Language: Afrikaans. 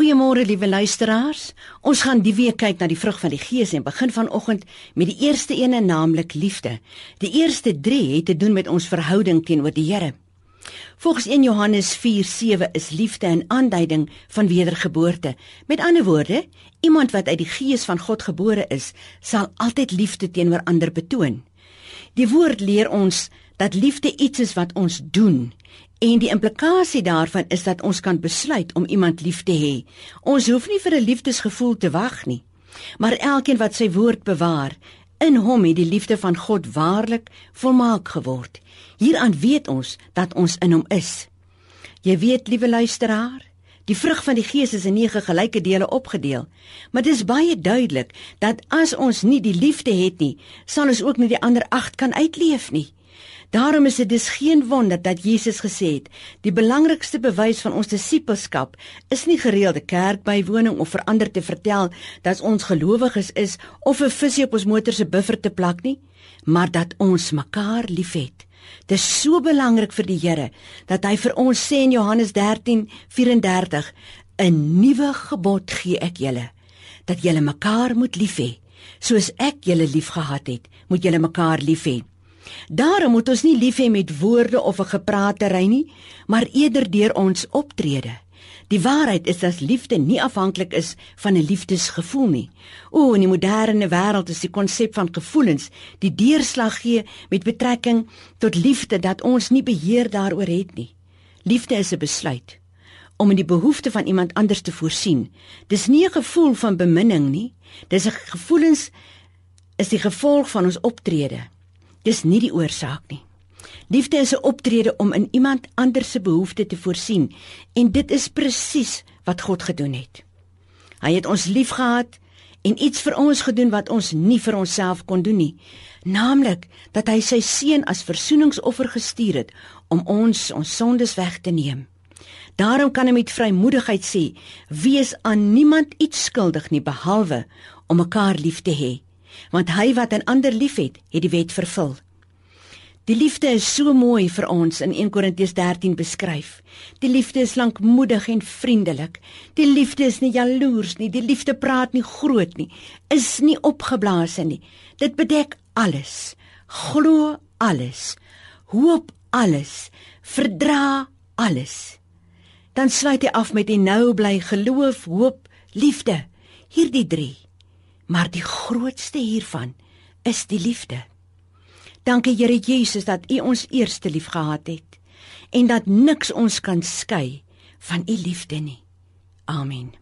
Goeiemôre liewe luisteraars. Ons gaan die week kyk na die vrug van die Gees en begin vanoggend met die eerste een, naamlik liefde. Die eerste 3 het te doen met ons verhouding teenoor die Here. Volgens 1 Johannes 4:7 is liefde 'n aanduiding van wedergeboorte. Met ander woorde, iemand wat uit die Gees van God gebore is, sal altyd liefde teenoor ander betoon. Die woord leer ons dat liefde iets is wat ons doen En die implikasie daarvan is dat ons kan besluit om iemand lief te hê. Ons hoef nie vir 'n liefdesgevoel te wag nie. Maar elkeen wat sy woord bewaar, in hom het die liefde van God waarlik volmaak geword. Hieraan weet ons dat ons in hom is. Jy weet, liewe luisteraar, die vrug van die Gees is in nege gelyke dele opgedeel, maar dit is baie duidelik dat as ons nie die liefde het nie, sal ons ook nie die ander 8 kan uitleef nie. Daarom is dit dus geen wonder dat Jesus gesê het: "Die belangrikste bewys van ons disippelskap is nie gereelde kerkbywoning of verander te vertel dat ons gelowiges is of 'n visie op ons motor se buffer te plak nie, maar dat ons mekaar liefhet." Dit is so belangrik vir die Here dat hy vir ons sê in Johannes 13:34: "’n Nuwe gebod gee ek julle, dat julle mekaar moet lief hê, soos ek julle liefgehad het, moet julle mekaar lief hê." Daarom moet ons nie lief hê met woorde of 'n gepraatery nie, maar eerder deur ons optrede. Die waarheid is dat liefde nie afhanklik is van 'n liefdesgevoel nie. O, in die moderne wêreld is die konsep van gevoelens die deurslag gee met betrekking tot liefde dat ons nie beheer daaroor het nie. Liefde is 'n besluit om in die behoeftes van iemand anders te voorsien. Dis nie 'n gevoel van beminning nie. Dis 'n gevoelens is die gevolg van ons optrede. Dis nie die oorsaak nie. Liefde is 'n optrede om in iemand anders se behoeftes te voorsien en dit is presies wat God gedoen het. Hy het ons liefgehad en iets vir ons gedoen wat ons nie vir onsself kon doen nie, naamlik dat hy sy seun as versoeningsoffer gestuur het om ons ons sondes weg te neem. Daarom kan hy met vrymoedigheid sê: "Wees aan niemand iets skuldig nie behalwe om mekaar lief te hê." Want hy wat 'n ander liefhet, het die wet vervul. Die liefde is so mooi vir ons in 1 Korintiërs 13 beskryf. Die liefde is lankmoedig en vriendelik. Die liefde is nie jaloers nie, die liefde praat nie groot nie, is nie opgeblaase nie. Dit bedek alles, glo alles, hoop alles, verdra alles. Dan sluit hy af met die nou bly geloof, hoop, liefde. Hierdie 3 maar die grootste hiervan is die liefde. Dankie Here Jesus dat U ons eerste lief gehad het en dat niks ons kan skei van U liefde nie. Amen.